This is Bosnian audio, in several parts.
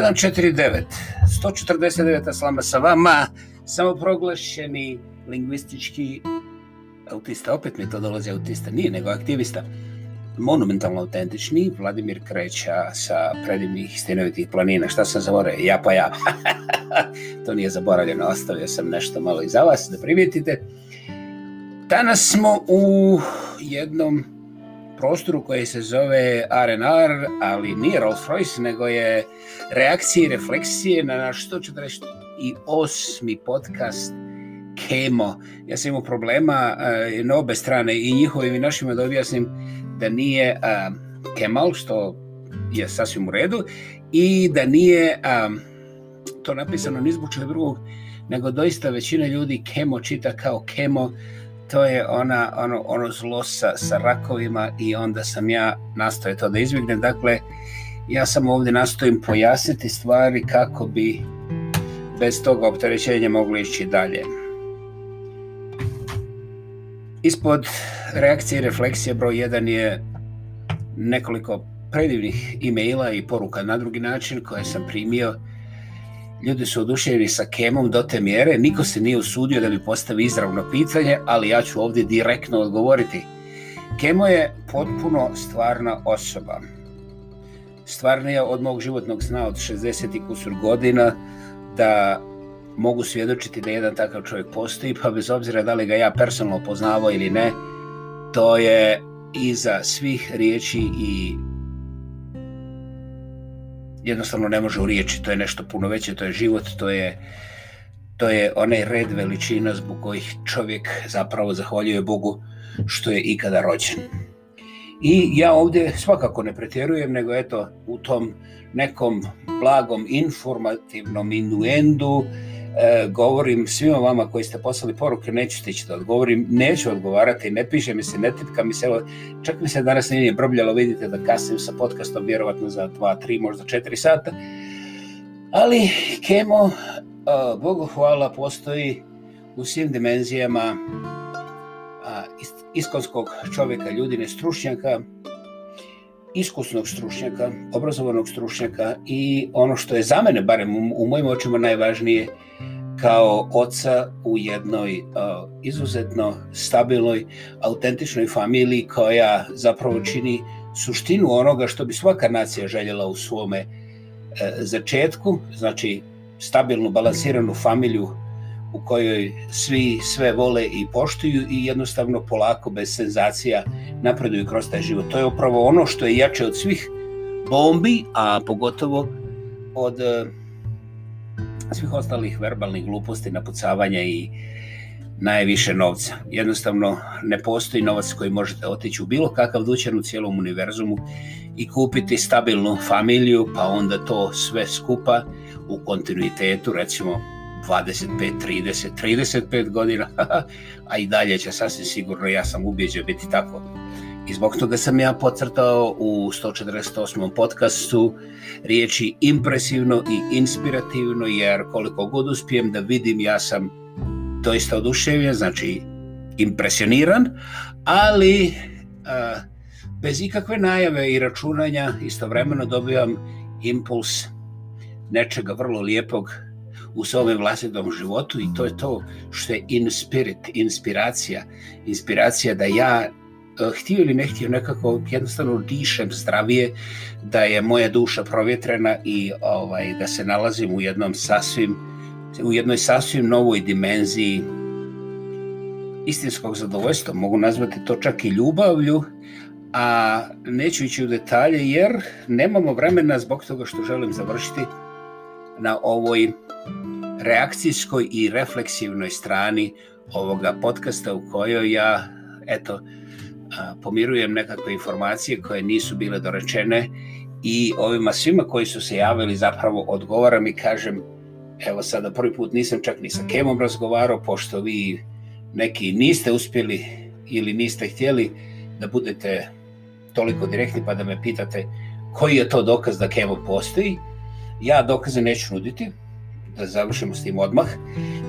149, 149 slama sa vama, samoproglašeni lingvistički autista, opet mi to dolazi autista, nije nego aktivista, monumentalno autentični, Vladimir Kreća sa predivnih stenovitih planina, šta sam zavore, ja pa ja, to nije zaboravljeno, ostavio sam nešto malo i za vas da primijetite. Danas smo u jednom prostoru koji se zove R&R, ali nije Rolls Royce, nego je reakcije i refleksije na naš 148. podcast Kemo. Ja sam imao problema eh, uh, na obe strane i njihovim i našima da objasnim da nije uh, Kemal, što je sasvim u redu, i da nije um, to napisano ni zbog drugog, nego doista većina ljudi Kemo čita kao Kemo, to je ona, ono, ono zlo sa, sa rakovima i onda sam ja nastoje to da izbjegnem. Dakle, ja sam ovdje nastojim pojasniti stvari kako bi bez toga opterećenja mogli ići dalje. Ispod reakcije i refleksije broj 1 je nekoliko predivnih e-maila i poruka na drugi način koje sam primio ljudi su oduševljeni sa Kemom do te mjere, niko se nije usudio da mi postavi izravno pitanje, ali ja ću ovdje direktno odgovoriti. Kemo je potpuno stvarna osoba. Stvarnija od mog životnog sna od 60 i kusur godina da mogu svjedočiti da jedan takav čovjek postoji, pa bez obzira da li ga ja personalno poznavao ili ne, to je iza svih riječi i jednostavno ne može u riječi, to je nešto puno veće, to je život, to je to je onaj red veličina zbog kojih čovjek zapravo zahvaljuje Bogu što je ikada rođen. I ja ovdje svakako ne pretjerujem, nego eto u tom nekom blagom informativnom inuendu, e, govorim svima vama koji ste poslali poruke, neću stići da odgovorim, neću odgovarati, ne piše mi se, ne tipka mi se, čak mi se danas nije brbljalo, vidite da kasnim sa podcastom, vjerovatno za 2, 3, možda 4 sata, ali Kemo, e, Bogu hvala, postoji u svim dimenzijama a, iskonskog čovjeka, ljudine, stručnjaka, iskusnog stručnjaka, obrazovanog stručnjaka i ono što je za mene, barem u, u mojim očima najvažnije, kao oca u jednoj uh, izuzetno stabilnoj, autentičnoj familiji koja zapravo čini suštinu onoga što bi svaka nacija željela u svome uh, začetku, znači stabilnu, balansiranu familiju u kojoj svi sve vole i poštuju i jednostavno polako, bez senzacija, napreduju kroz taj život. To je upravo ono što je jače od svih bombi, a pogotovo od eh, svih ostalih verbalnih gluposti, napucavanja i najviše novca. Jednostavno, ne postoji novac koji možete otići u bilo kakav dućan u cijelom univerzumu i kupiti stabilnu familiju, pa onda to sve skupa u kontinuitetu, recimo 25, 30, 35 godina, a i dalje će sasvim sigurno, ja sam ubijeđen biti tako. I zbog toga sam ja pocrtao u 148. podcastu riječi impresivno i inspirativno, jer koliko god uspijem da vidim, ja sam doista oduševljen, znači impresioniran, ali a, bez ikakve najave i računanja istovremeno dobijam impuls nečega vrlo lijepog u svome vlastitom životu i to je to što je inspirit, inspiracija. Inspiracija da ja eh, htio ili ne htio nekako jednostavno dišem zdravije, da je moja duša provjetrena i ovaj da se nalazim u jednom sasvim u jednoj sasvim novoj dimenziji istinskog zadovoljstva, mogu nazvati to čak i ljubavlju, a neću ići u detalje jer nemamo vremena zbog toga što želim završiti na ovoj reakcijskoj i refleksivnoj strani ovoga podcasta u kojoj ja, eto, pomirujem nekakve informacije koje nisu bile dorečene i ovima svima koji su se javili zapravo odgovaram i kažem evo sada prvi put nisam čak ni sa Kemom razgovarao pošto vi neki niste uspjeli ili niste htjeli da budete toliko direktni pa da me pitate koji je to dokaz da Kemo postoji ja dokaze neću nuditi da završimo s tim odmah.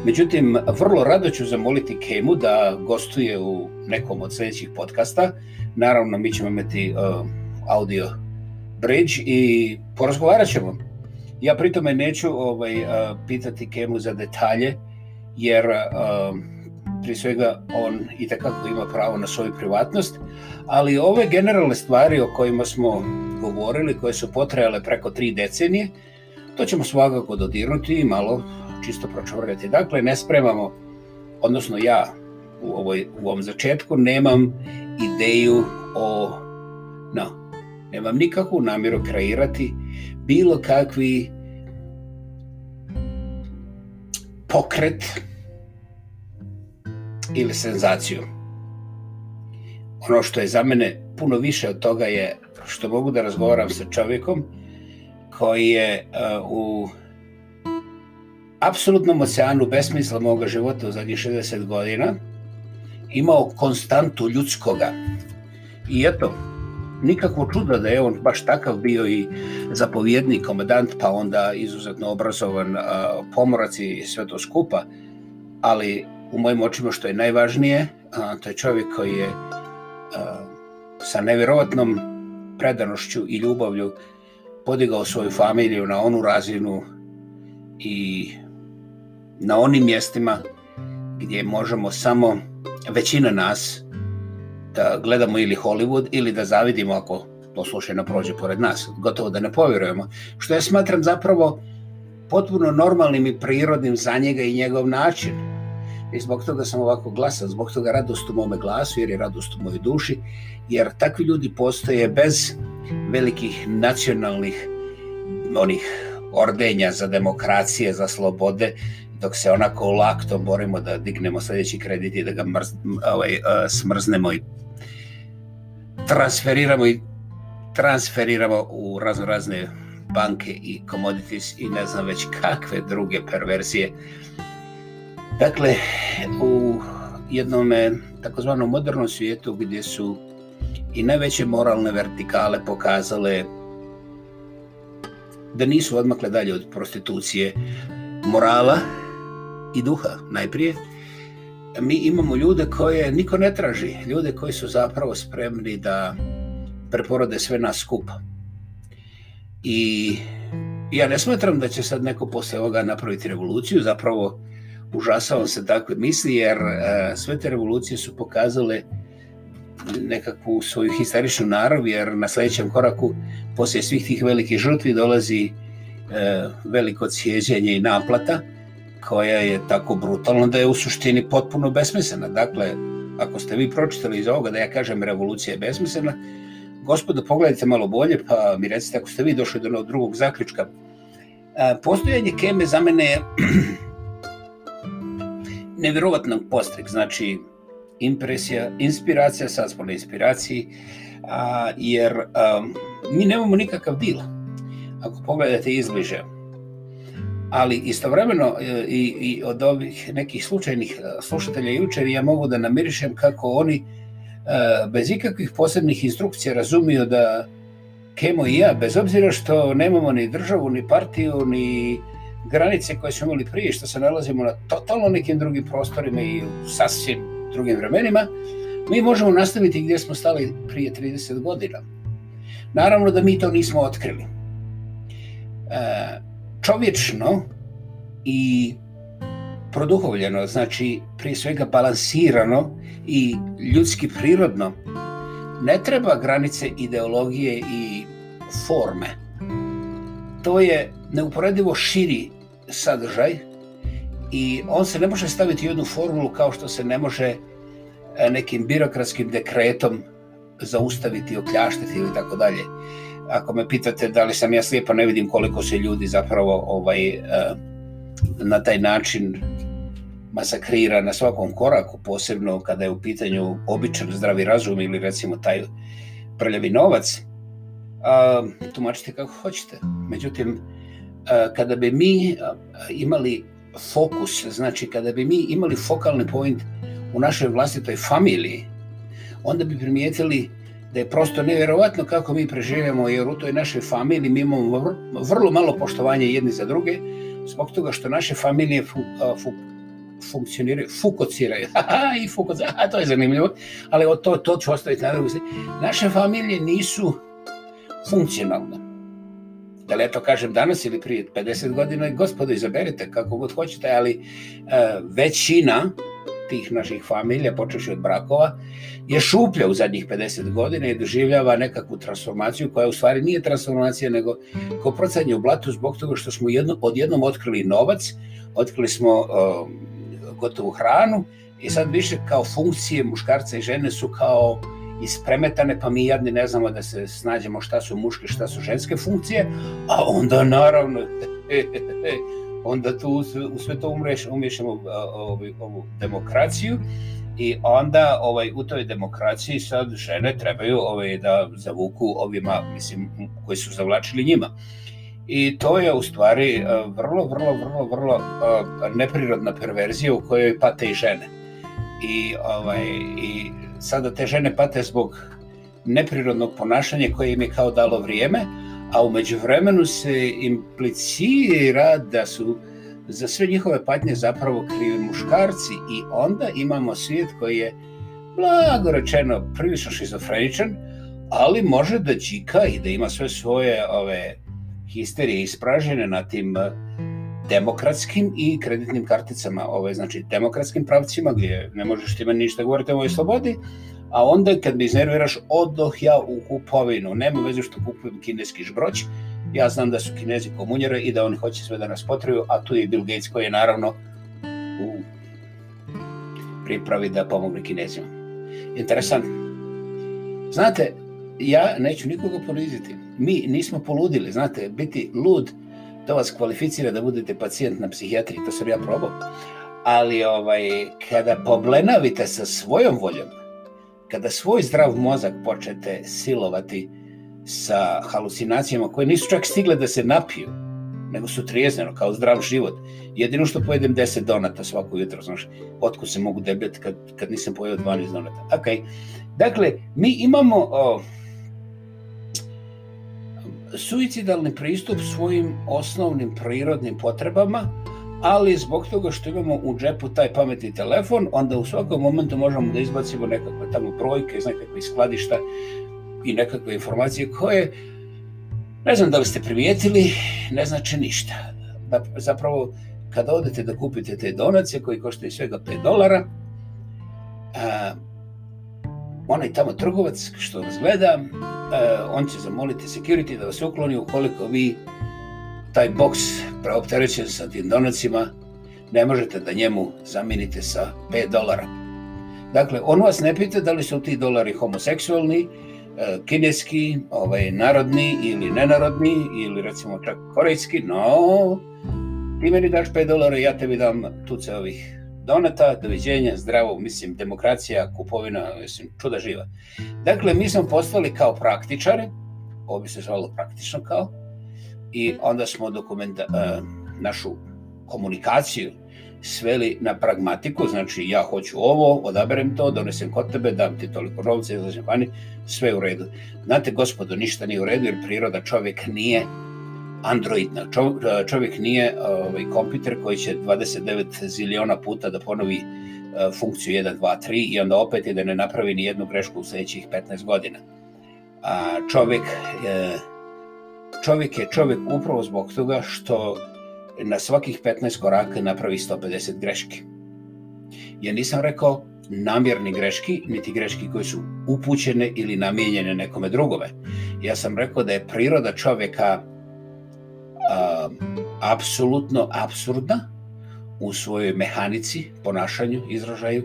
Međutim, vrlo rado ću zamoliti Kemu da gostuje u nekom od sljedećih podcasta. Naravno, mi ćemo imati uh, audio bridge i porazgovarat ćemo. Ja pritome neću ovaj, uh, pitati Kemu za detalje, jer uh, prije svega on i takako ima pravo na svoju privatnost, ali ove generalne stvari o kojima smo govorili, koje su potrajale preko tri decenije, to ćemo svakako dodirnuti i malo čisto pročvrljati. Dakle, ne spremamo, odnosno ja u, ovoj, u ovom začetku nemam ideju o, no, nemam nikakvu namjeru kreirati bilo kakvi pokret ili senzaciju. Ono što je za mene puno više od toga je što mogu da razgovaram sa čovjekom koji je uh, u apsolutnom oceanu besmisla moga života u zadnjih 60 godina imao konstantu ljudskoga. I eto, nikakvo čudo da je on baš takav bio i zapovjednik, komandant, pa onda izuzetno obrazovan uh, pomorac i sve to skupa. Ali u mojim očima što je najvažnije, uh, to je čovjek koji je uh, sa nevjerovatnom predanošću i ljubavlju podigao svoju familiju na onu razinu i na onim mjestima gdje možemo samo većina nas da gledamo ili Hollywood ili da zavidimo ako to slučajno prođe pored nas. Gotovo da ne povjerujemo. Što ja smatram zapravo potpuno normalnim i prirodnim za njega i njegov način. I zbog toga sam ovako glasan, zbog toga radost u mome glasu, jer je radost u mojoj duši, jer takvi ljudi postoje bez velikih nacionalnih onih ordenja za demokracije, za slobode, dok se onako laktom borimo da dignemo sljedeći kredit i da ga mrz, ovaj, uh, smrznemo i transferiramo i transferiramo u razno razne banke i commodities i ne znam već kakve druge perverzije. Dakle, u jednom takozvanom modernom svijetu gdje su i najveće moralne vertikale pokazale da nisu odmakle dalje od prostitucije morala i duha najprije, mi imamo ljude koje niko ne traži, ljude koji su zapravo spremni da preporode sve nas skupa. I ja ne smatram da će sad neko posle ovoga napraviti revoluciju, zapravo užasavam se takve misli, jer uh, sve te revolucije su pokazale nekakvu svoju historičnu narav, jer na sljedećem koraku, poslije svih tih velikih žrtvi, dolazi e, veliko cijeđenje i naplata, koja je tako brutalna da je u suštini potpuno besmislena. Dakle, ako ste vi pročitali iz ovoga da ja kažem revolucija je besmislena, gospodo, pogledajte malo bolje, pa mi recite ako ste vi došli do drugog zaključka. E, postojanje keme za mene je nevjerovatno postrik, znači impresija, inspiracija, sad smo na inspiraciji, a, jer a, mi nemamo nikakav dil. Ako pogledate izbliže, ali istovremeno e, i, i od ovih nekih slučajnih e, slušatelja jučer ja mogu da namirišem kako oni a, bez ikakvih posebnih instrukcija razumiju da Kemo i ja, bez obzira što nemamo ni državu, ni partiju, ni granice koje smo imali prije, što se nalazimo na totalno nekim drugim prostorima i sasvim drugim vremenima, mi možemo nastaviti gdje smo stali prije 30 godina. Naravno da mi to nismo otkrili. E, čovječno i produhovljeno, znači prije svega balansirano i ljudski prirodno, ne treba granice ideologije i forme. To je neuporedivo širi sadržaj i on se ne može staviti u jednu formulu kao što se ne može e, nekim birokratskim dekretom zaustaviti, okljaštiti ili tako dalje ako me pitate da li sam ja slijepa, ne vidim koliko se ljudi zapravo ovaj, e, na taj način masakrira na svakom koraku, posebno kada je u pitanju običan zdravi razum ili recimo taj prljavi novac, a, tumačite kako hoćete. Međutim, a, kada bi mi imali fokus, znači kada bi mi imali fokalni point u našoj vlastitoj familiji, onda bi primijetili da je prosto nevjerovatno kako mi preživljamo, jer u toj našoj familiji mi imamo vrlo malo poštovanja jedni za druge, zbog toga što naše familije fu, fu, funkcioniraju, fukociraju, i fukociraju, to je zanimljivo, ali to, to ću ostaviti na drugu Naše familije nisu funkcionalne. Da li ja to kažem danas ili prije 50 godina, gospodo, izaberite kako god hoćete, ali uh, većina tih naših familija, počeši od brakova, je šuplja u zadnjih 50 godina i doživljava nekakvu transformaciju koja u stvari nije transformacija, nego ko procanje u blatu zbog toga što smo jedno, odjednom otkrili novac, otkrili smo uh, gotovu hranu i sad više kao funkcije muškarca i žene su kao ispremetane, pa mi jadni ne znamo da se snađemo šta su muške, šta su ženske funkcije, a onda naravno onda tu u sve to umreš, umješamo ovu, ovu demokraciju i onda ovaj u toj demokraciji sad žene trebaju ovaj da zavuku ovima mislim koji su zavlačili njima. I to je u stvari vrlo, vrlo, vrlo, vrlo neprirodna perverzija u kojoj pate i žene. I, ovaj, i sada te žene pate zbog neprirodnog ponašanja koje im je kao dalo vrijeme, a umeđu vremenu se implicira da su za sve njihove patnje zapravo krivi muškarci i onda imamo svijet koji je blago rečeno prilično šizofreničan, ali može da džika i da ima sve svoje ove histerije ispražene na tim demokratskim i kreditnim karticama, ovaj, znači demokratskim pravcima gdje ne možeš ti meni ništa govoriti o ovoj slobodi, a onda kad me iznerviraš, odoh ja u kupovinu. Nema veze što kupujem kineski žbroć, ja znam da su kinezi komunjere i da oni hoće sve da nas potrebuju, a tu je Bill Gates koji je naravno u pripravi da pomogne kinezima. Interesantno. Znate, ja neću nikoga poniziti. Mi nismo poludili, znate, biti lud, to vas kvalificira da budete pacijent na psihijatriji, to sam ja probao. Ali ovaj, kada poblenavite sa svojom voljom, kada svoj zdrav mozak počete silovati sa halucinacijama koje nisu čak stigle da se napiju, nego su trijezneno, kao zdrav život. Jedino što pojedem 10 donata svako jutro, znaš, otko se mogu debljati kad, kad nisam pojeo 12 donata. Ok, dakle, mi imamo o, suicidalni pristup svojim osnovnim prirodnim potrebama, ali zbog toga što imamo u džepu taj pametni telefon, onda u svakom momentu možemo da izbacimo nekakve tamo brojke iz nekakve skladišta i nekakve informacije koje, ne znam da li ste primijetili, ne znači ništa. Da, zapravo, kada odete da kupite te donacije koji koštaju svega 5 dolara, a, onaj tamo trgovac što vas gleda, e, on će zamoliti security da vas ukloni ukoliko vi taj boks preopterećen sa tim donacima, ne možete da njemu zamijenite sa 5 dolara. Dakle, on vas ne pita da li su ti dolari homoseksualni, e, kineski, ovaj, narodni ili nenarodni, ili recimo čak korejski, no, ti meni daš 5 dolara, ja tebi dam tuce ovih doneta, doviđenja, zdravo, mislim, demokracija, kupovina, mislim, čuda živa. Dakle, mi smo postali kao praktičari, ovo bi se zvalo praktično kao, i onda smo dokumenta, uh, našu komunikaciju sveli na pragmatiku, znači ja hoću ovo, odaberem to, donesem kod tebe, dam ti toliko novca, izlažem vani, sve u redu. Znate, gospodo, ništa nije u redu, jer priroda čovjek nije android, e, Čovjek nije ovaj, kompjuter koji će 29 ziliona puta da ponovi e, funkciju 1, 2, 3 i onda opet je da ne napravi ni jednu grešku u sljedećih 15 godina. A čovjek e, čovjek je čovjek upravo zbog toga što na svakih 15 koraka napravi 150 greški. Ja nisam rekao namjerni greški, niti greški koji su upućene ili namijenjene nekome drugome. Ja sam rekao da je priroda čovjeka apsolutno absurdna u svojoj mehanici, ponašanju, izražaju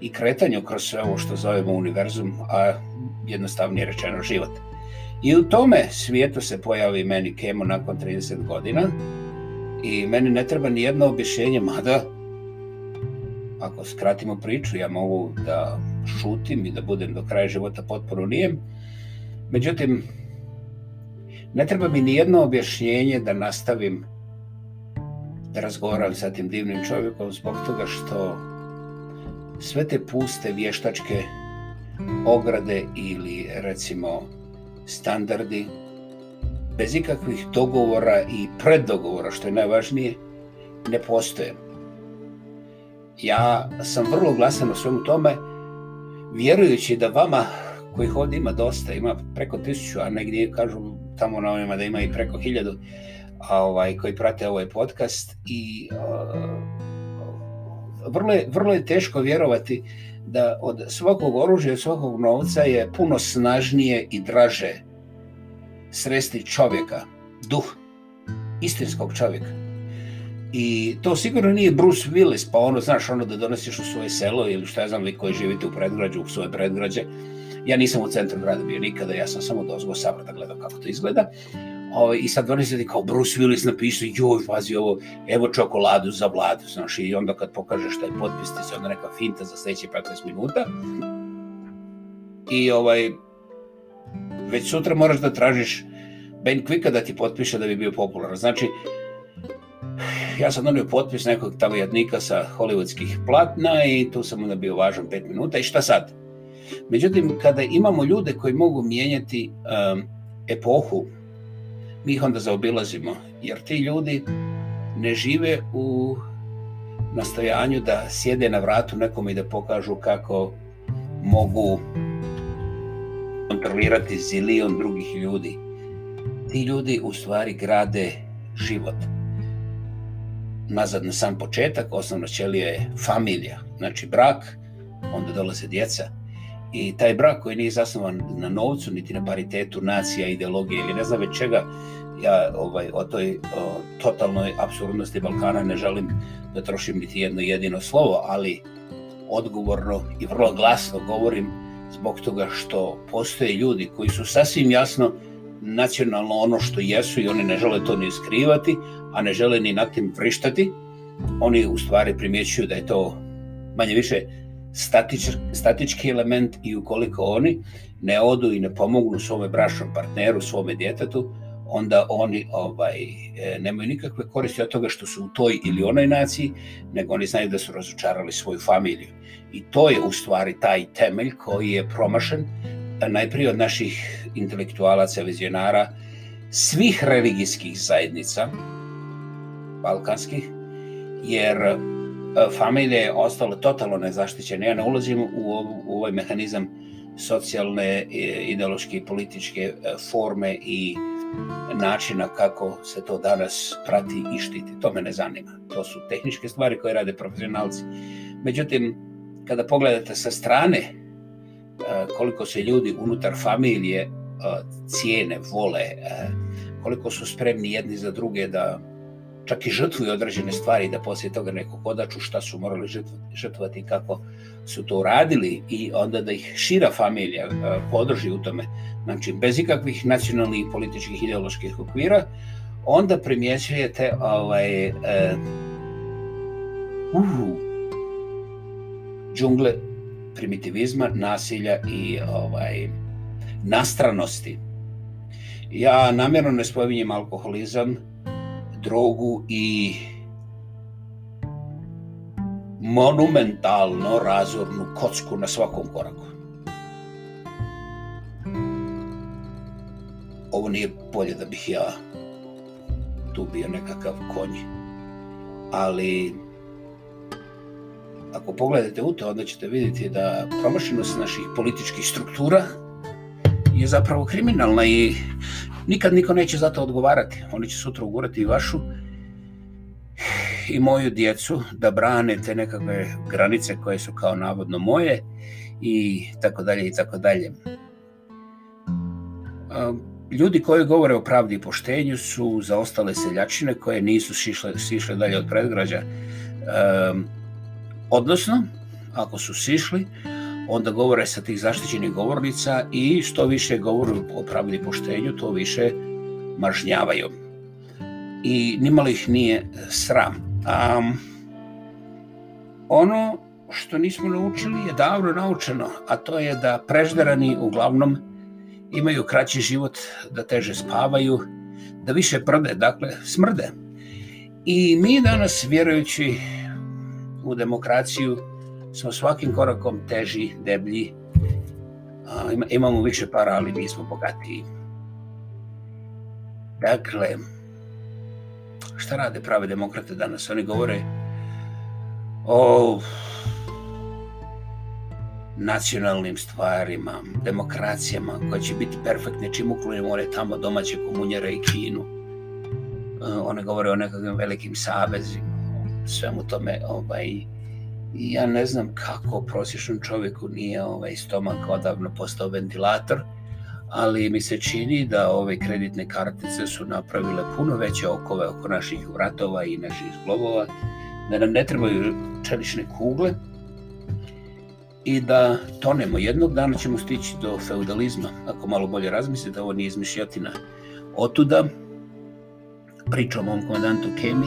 i kretanju kroz sve ovo što zovemo univerzum, a jednostavnije rečeno život. I u tome svijetu se pojavi meni kemo nakon 30 godina i meni ne treba ni jedno objašnjenje, mada ako skratimo priču, ja mogu da šutim i da budem do kraja života potpuno nijem. Međutim, ne treba mi ni jedno objašnjenje da nastavim razgovarali sa tim divnim čovjekom zbog toga što sve te puste vještačke ograde ili recimo standardi, bez ikakvih dogovora i preddogovora, što je najvažnije, ne postoje. Ja sam vrlo glasan o svemu tome, vjerujući da vama kojih ovdje ima dosta, ima preko tisuću, a negdje kažu tamo na ovima da ima i preko hiljadu, a, ovaj, koji prate ovaj podcast i uh, vrlo, je, vrlo je teško vjerovati da od svakog oružja, od svakog novca je puno snažnije i draže sresti čovjeka, duh, istinskog čovjeka. I to sigurno nije Bruce Willis, pa ono, znaš, ono da donosiš u svoje selo ili šta ja znam, vi koji živite u predgrađu, u svoje predgrađe. Ja nisam u centru grada bio nikada, ja sam samo dozgo sabrata da gledam kako to izgleda ovaj, I sad oni se kao Bruce Willis napisao, joj, pazi ovo, evo čokoladu za vladu, znaš, i onda kad pokažeš taj potpis, ti se onda neka finta za sljedeće 15 minuta. I ovaj, već sutra moraš da tražiš Ben Quicka da ti potpiše da bi bio popularan. Znači, ja sam donio potpis nekog tamo jadnika sa hollywoodskih platna i tu sam onda bio važan 5 minuta i šta sad? Međutim, kada imamo ljude koji mogu mijenjati um, epohu, mi ih onda zaobilazimo, jer ti ljudi ne žive u nastojanju da sjede na vratu nekom i da pokažu kako mogu kontrolirati zilion drugih ljudi. Ti ljudi u stvari grade život nazad na sam početak, osnovno ćelija je familija, znači brak, onda dolaze djeca. I taj brak koji nije zasnovan na novcu, niti na paritetu nacija, ideologije ili ne znam već čega, ja ovaj, o toj o, totalnoj absurdnosti Balkana ne želim da trošim niti jedno jedino slovo, ali odgovorno i vrlo glasno govorim zbog toga što postoje ljudi koji su sasvim jasno nacionalno ono što jesu i oni ne žele to ni skrivati, a ne žele ni nad tim vrištati, oni u stvari primjećuju da je to manje više statič, statički element i ukoliko oni ne odu i ne pomognu svome brašnom partneru, svome djetetu, onda oni ovaj e, nemaju nikakve koristi od toga što su u toj ili onoj naciji, nego oni znaju da su razočarali svoju familiju. I to je u stvari taj temelj koji je promašen najprije od naših intelektualaca, vizionara, svih religijskih zajednica, balkanskih, jer E, familija je ostalo totalno nezaštićene. Ja ne ulazim u, u ovaj mehanizam socijalne, e, ideološke i političke e, forme i načina kako se to danas prati i štiti. To me ne zanima. To su tehničke stvari koje rade profesionalci. Međutim, kada pogledate sa strane koliko se ljudi unutar familije cijene, vole, koliko su spremni jedni za druge da čak i žrtvuju određene stvari da poslije toga neko odaču šta su morali žrtvati i kako su to uradili i onda da ih šira familija e, podrži u tome, znači bez ikakvih nacionalnih, političkih, ideoloških okvira, onda primjećujete ovaj, uh, uh, džungle primitivizma, nasilja i ovaj nastranosti. Ja namjerno ne spominjem alkoholizam, drogu i monumentalno razornu kocku na svakom koraku. Ovo nije bolje da bih ja tu bio nekakav konj. Ali ako pogledate u to, onda ćete vidjeti da promašenost naših političkih struktura je zapravo kriminalna i nikad niko neće za to odgovarati. Oni će sutra ugurati i vašu i moju djecu da brane te nekakve granice koje su kao navodno moje i tako dalje i tako dalje. Ljudi koji govore o pravdi i poštenju su za ostale seljačine koje nisu sišle, sišle dalje od predgrađa. Odnosno, ako su sišli, onda govore sa tih zaštićenih govornica i što više govoru o pravdi poštenju, to više mažnjavaju. I nimalo ih nije sram. Um, ono što nismo naučili je davno naučeno, a to je da prežderani uglavnom imaju kraći život, da teže spavaju, da više prde, dakle smrde. I mi danas, vjerujući u demokraciju smo svakim korakom teži, deblji, a, imamo više para, ali nismo bogatiji. Dakle, šta rade prave demokrate danas? Oni govore o nacionalnim stvarima, demokracijama, koje će biti perfektne čim uklonimo one tamo domaće komunjere i Kinu. E, one govore o nekakvim velikim savezima, svemu tome. Ovaj, ja ne znam kako prosječnom čovjeku nije ovaj stomak odavno postao ventilator, ali mi se čini da ove kreditne kartice su napravile puno veće okove oko naših vratova i naših zglobova, da nam ne trebaju čelične kugle, i da tonemo. Jednog dana ćemo stići do feudalizma, ako malo bolje razmislite, ovo nije izmišljotina. Otuda, pričam o mom komandantu Kemi,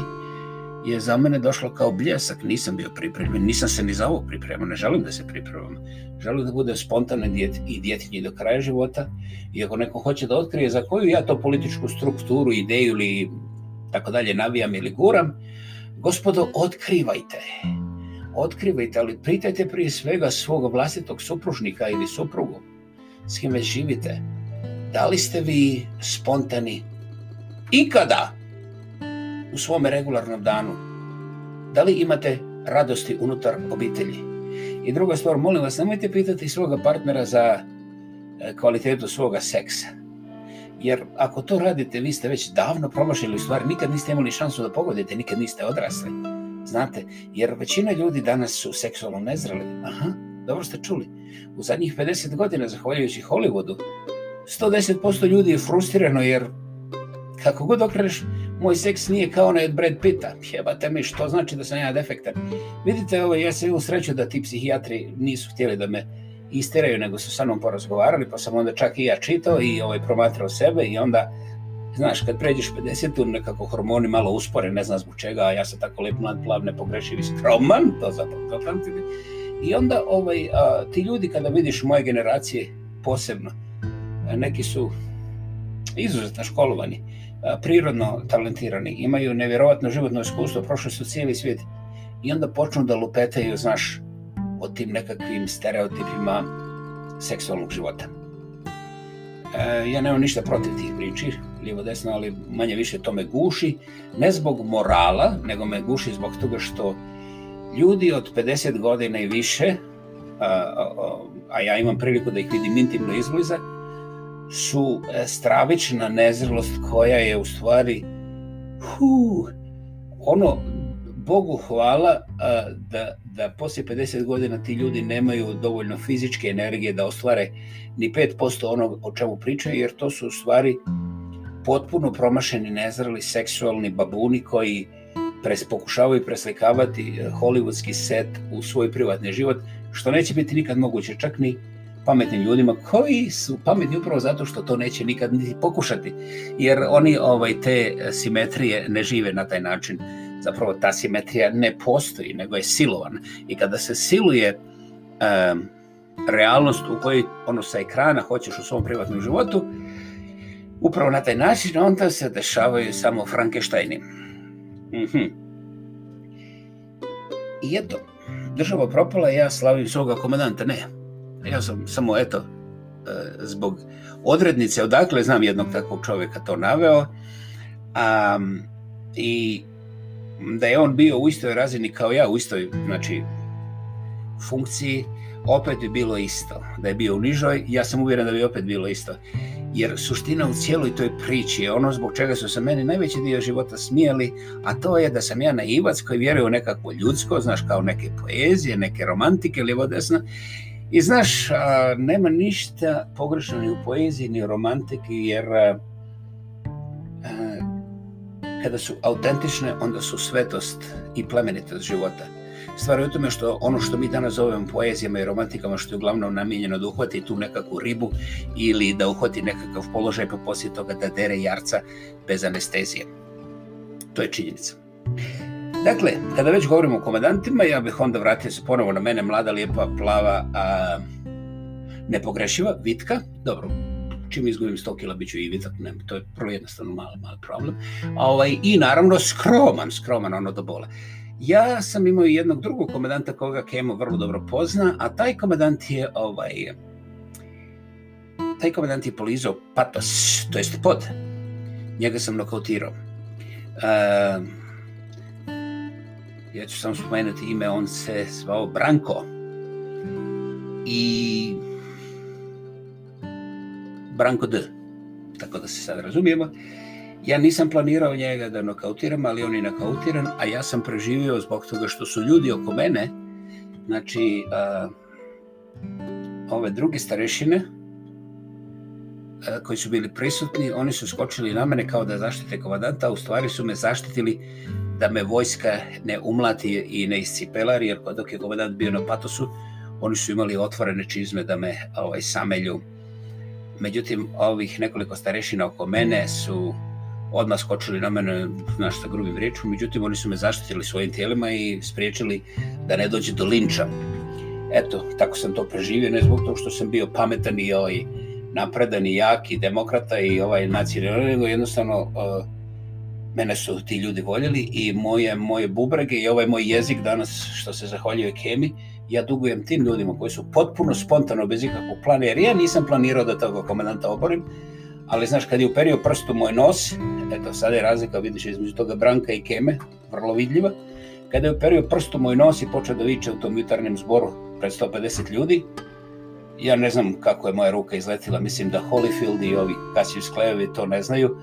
je za mene došlo kao bljesak, nisam bio pripremljen, nisam se ni za ovo pripremio, ne želim da se pripremam. Želim da bude spontane djet, i djetinji do kraja života. I ako neko hoće da otkrije za koju ja to političku strukturu, ideju ili tako dalje navijam ili guram, gospodo, otkrivajte. Otkrivajte, ali pritajte prije svega svog vlastitog supružnika ili suprugu s kim već živite. Da li ste vi spontani? Ikada! U svom regularnom danu? Da li imate radosti unutar obitelji? I druga stvar, molim vas, nemojte pitati svoga partnera za e, kvalitetu svoga seksa. Jer ako to radite, vi ste već davno promašili u stvari, nikad niste imali šansu da pogodite, nikad niste odrasli. Znate, jer većina ljudi danas su seksualno nezreli. Aha, dobro ste čuli. U zadnjih 50 godina, zahvaljujući Hollywoodu, 110% ljudi je frustrirano jer kako god okreneš, moj seks nije kao onaj od Brad Pitta. Jebate mi, što znači da sam ja defektan? Vidite, ovo, ja sam imao sreću da ti psihijatri nisu htjeli da me isteraju, nego su sa mnom porazgovarali, pa sam onda čak i ja čitao i ovaj, promatrao sebe i onda Znaš, kad pređeš 50-u, nekako hormoni malo uspore, ne znam zbog čega, a ja sam tako lep, mlad, plav, nepogrešiv i skroman, to zapravo zapamtili. I onda ovaj, a, ti ljudi, kada vidiš moje generacije posebno, a, neki su izuzetno školovani, prirodno talentirani, imaju nevjerovatno životno iskustvo, prošli su cijeli svijet i onda počnu da lupetaju, znaš, o tim nekakvim stereotipima seksualnog života. E, ja nemam ništa protiv tih priči, lijevo desno, ali manje više to me guši, ne zbog morala, nego me guši zbog toga što ljudi od 50 godina i više, a, a, a ja imam priliku da ih vidim intimno izbliza, su e, stravična nezrelost koja je u stvari hu, ono Bogu hvala a, da, da poslije 50 godina ti ljudi nemaju dovoljno fizičke energije da ostvare ni 5% onog o čemu pričaju, jer to su u stvari potpuno promašeni, nezreli, seksualni babuni koji pres, pokušavaju preslikavati e, hollywoodski set u svoj privatni život, što neće biti nikad moguće, čak ni pametnim ljudima koji su pametni upravo zato što to neće nikad niti pokušati, jer oni ovaj te simetrije ne žive na taj način. Zapravo ta simetrija ne postoji, nego je silovana. I kada se siluje um, realnost u kojoj ono sa ekrana hoćeš u svom privatnom životu, upravo na taj način onda se dešavaju samo Frankensteini. Mm -hmm. I eto, država propala, ja slavim svoga komandanta, ne. Ja sam samo, eto, e, zbog odrednice, odakle znam jednog takvog čovjeka to naveo, a, i da je on bio u istoj razini kao ja, u istoj, znači, funkciji, opet bi bilo isto. Da je bio u nižoj, ja sam uvjeren da bi opet bilo isto jer suština u cijeloj toj priči je ono zbog čega su se meni najveći dio života smijeli, a to je da sam ja naivac koji vjeruje u nekakvo ljudsko, znaš, kao neke poezije, neke romantike, lijevo desno, I znaš, a, nema ništa pogrešno ni u poeziji, ni u romantiki, jer a, a, kada su autentične, onda su svetost i plemenitost života. Stvar je u tome što ono što mi danas zovemo poezijama i romantikama, što je uglavnom namijenjeno da uhvati tu nekakvu ribu ili da uhvati nekakav položaj pa poslije toga da dere jarca bez anestezije. To je činjenica. Dakle, kada već govorimo o komandantima, ja bih onda vratio se ponovo na mene, mlada, lijepa, plava, a, nepogrešiva, vitka, dobro, čim izgubim 100 kila, bit ću i vitak, ne, to je prvo jednostavno mali, mali problem. A, ovaj, I naravno skroman, skroman ono do bole. Ja sam imao jednog drugog komandanta koga Kemo vrlo dobro pozna, a taj komandant je ovaj taj komandant je polizao patos, to jest pod. Njega sam nokautirao. Uh, ja ću samo spomenuti ime, on se zvao Branko. i Branko D. Tako da se sad razumijemo. Ja nisam planirao njega da nokautiram, ali on je nokautiran, a ja sam preživio zbog toga što su ljudi oko mene, znači, a, ove druge starešine, a, koji su bili prisutni, oni su skočili na mene kao da zaštite komandanta, a u stvari su me zaštitili da me vojska ne umlati i ne iscipelari, jer dok je komandant bio na patosu, oni su imali otvorene čizme da me ovaj, samelju. Međutim, ovih nekoliko starešina oko mene su odmah skočili na mene, znaš, sa grubim riječom, međutim, oni su me zaštitili svojim tijelima i spriječili da ne dođe do linča. Eto, tako sam to preživio, ne zbog toga što sam bio pametan i ovaj, napredan i jak i demokrata i ovaj nacionalni, nego jednostavno uh, mene su ti ljudi voljeli i moje, moje bubrege i ovaj moj jezik danas, što se zahvaljuje Kemi, ja dugujem tim ljudima koji su potpuno spontano, bez ikakvog plana, jer ja nisam planirao da toga komandanta oborim, ali znaš, kad je uperio prst u moj nos, eto, sad je razlika, vidiš, između toga Branka i Keme, vrlo vidljiva, kada je uperio prst u moj nos i počeo da viče u tom jutarnjem zboru pred 150 ljudi, ja ne znam kako je moja ruka izletila, mislim da Holyfield i ovi Cassius Clayovi to ne znaju,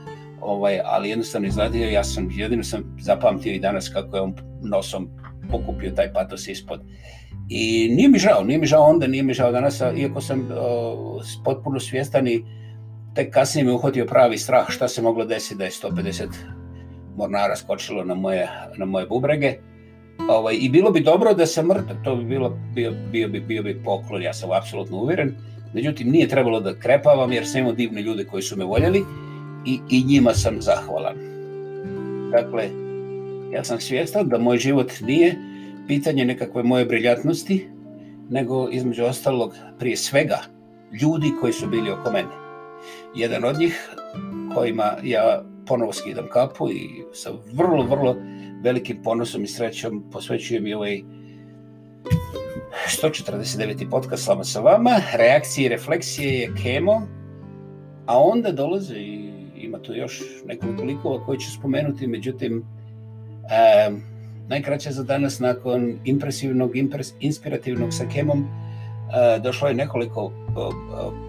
ovaj, ali jednostavno izletio, ja sam, jedino sam zapamtio i danas kako je on nosom pokupio taj patos ispod. I nije mi žao, nije mi žao onda, nije mi žao danas, iako sam uh, potpuno svjestan i tek kasnije me uhvatio pravi strah šta se moglo desiti da je 150 mornara skočilo na moje, na moje bubrege. Ovaj, I bilo bi dobro da sam mrtav, to bi bilo, bio, bio, bi, bio bi poklon, ja sam apsolutno uvjeren. Međutim, nije trebalo da krepavam jer sam imao divne ljude koji su me voljeli i, i njima sam zahvalan. Dakle, ja sam svjestan da moj život nije pitanje nekakve moje briljatnosti, nego između ostalog prije svega ljudi koji su bili oko mene jedan od njih kojima ja ponovo skidam kapu i sa vrlo, vrlo velikim ponosom i srećom posvećujem i ovaj 149. podcast Slama sa vama. Reakcije i refleksije je Kemo, a onda dolaze i ima tu još nekoliko likova koji ću spomenuti, međutim, e, najkraće za danas nakon impresivnog, impres, inspirativnog sa Kemom, E, došlo je nekoliko e,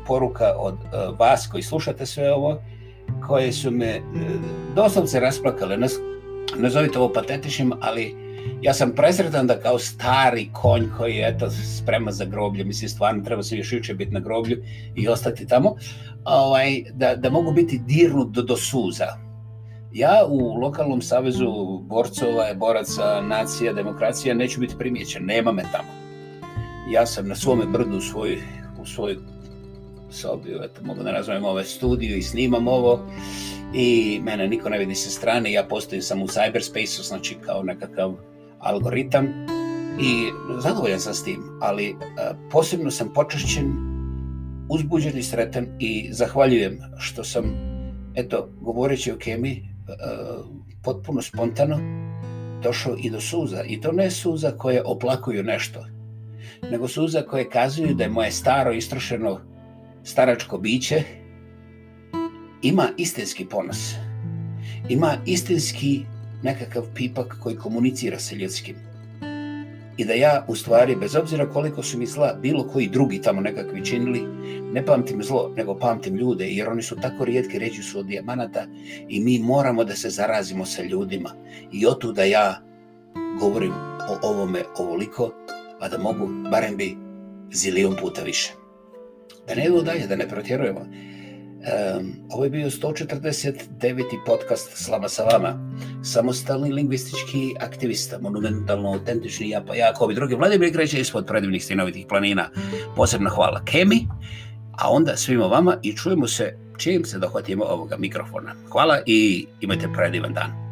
poruka od e, vas koji slušate sve ovo, koje su me e, doslovce rasplakale. Nazovite ovo patetičnim, ali ja sam presretan da kao stari konj koji je eto, sprema za groblje, mislim stvarno treba se još juče biti na groblju i ostati tamo, ovaj, da, da mogu biti dirnut do, do suza. Ja u lokalnom savezu borcova, boraca, nacija, demokracija neću biti primjećen, nema me tamo ja sam na svome brdu u svoj, u svoj sobi, eto, mogu da nazovem ove studiju i snimam ovo i mene niko ne vidi sa strane, ja postojim sam u cyberspace-u, znači kao nekakav algoritam i zadovoljan sam s tim, ali e, posebno sam počašćen, uzbuđen i sretan i zahvaljujem što sam, eto, govoreći o kemi, e, potpuno spontano došao i do suza. I to ne suza koje oplakuju nešto, nego suza koje kazuju da je moje staro istrošeno staračko biće ima istinski ponos. Ima istinski nekakav pipak koji komunicira sa ljudskim. I da ja, u stvari, bez obzira koliko su mi zla bilo koji drugi tamo nekakvi činili, ne pamtim zlo, nego pamtim ljude, jer oni su tako rijetki, reći su od dijamanata, i mi moramo da se zarazimo sa ljudima. I otu da ja govorim o ovome ovoliko, pa da mogu barem bi zilion puta više. Da ne idemo dalje, da ne protjerujemo. Um, ovo je bio 149. podcast Slama sa vama. Samostalni lingvistički aktivista, monumentalno autentični ja pa ja, kao bi drugi Vladimir Greće ispod predivnih stinovitih planina. Posebna hvala Kemi, a onda svima vama i čujemo se čim se dohvatimo ovoga mikrofona. Hvala i imajte predivan dan.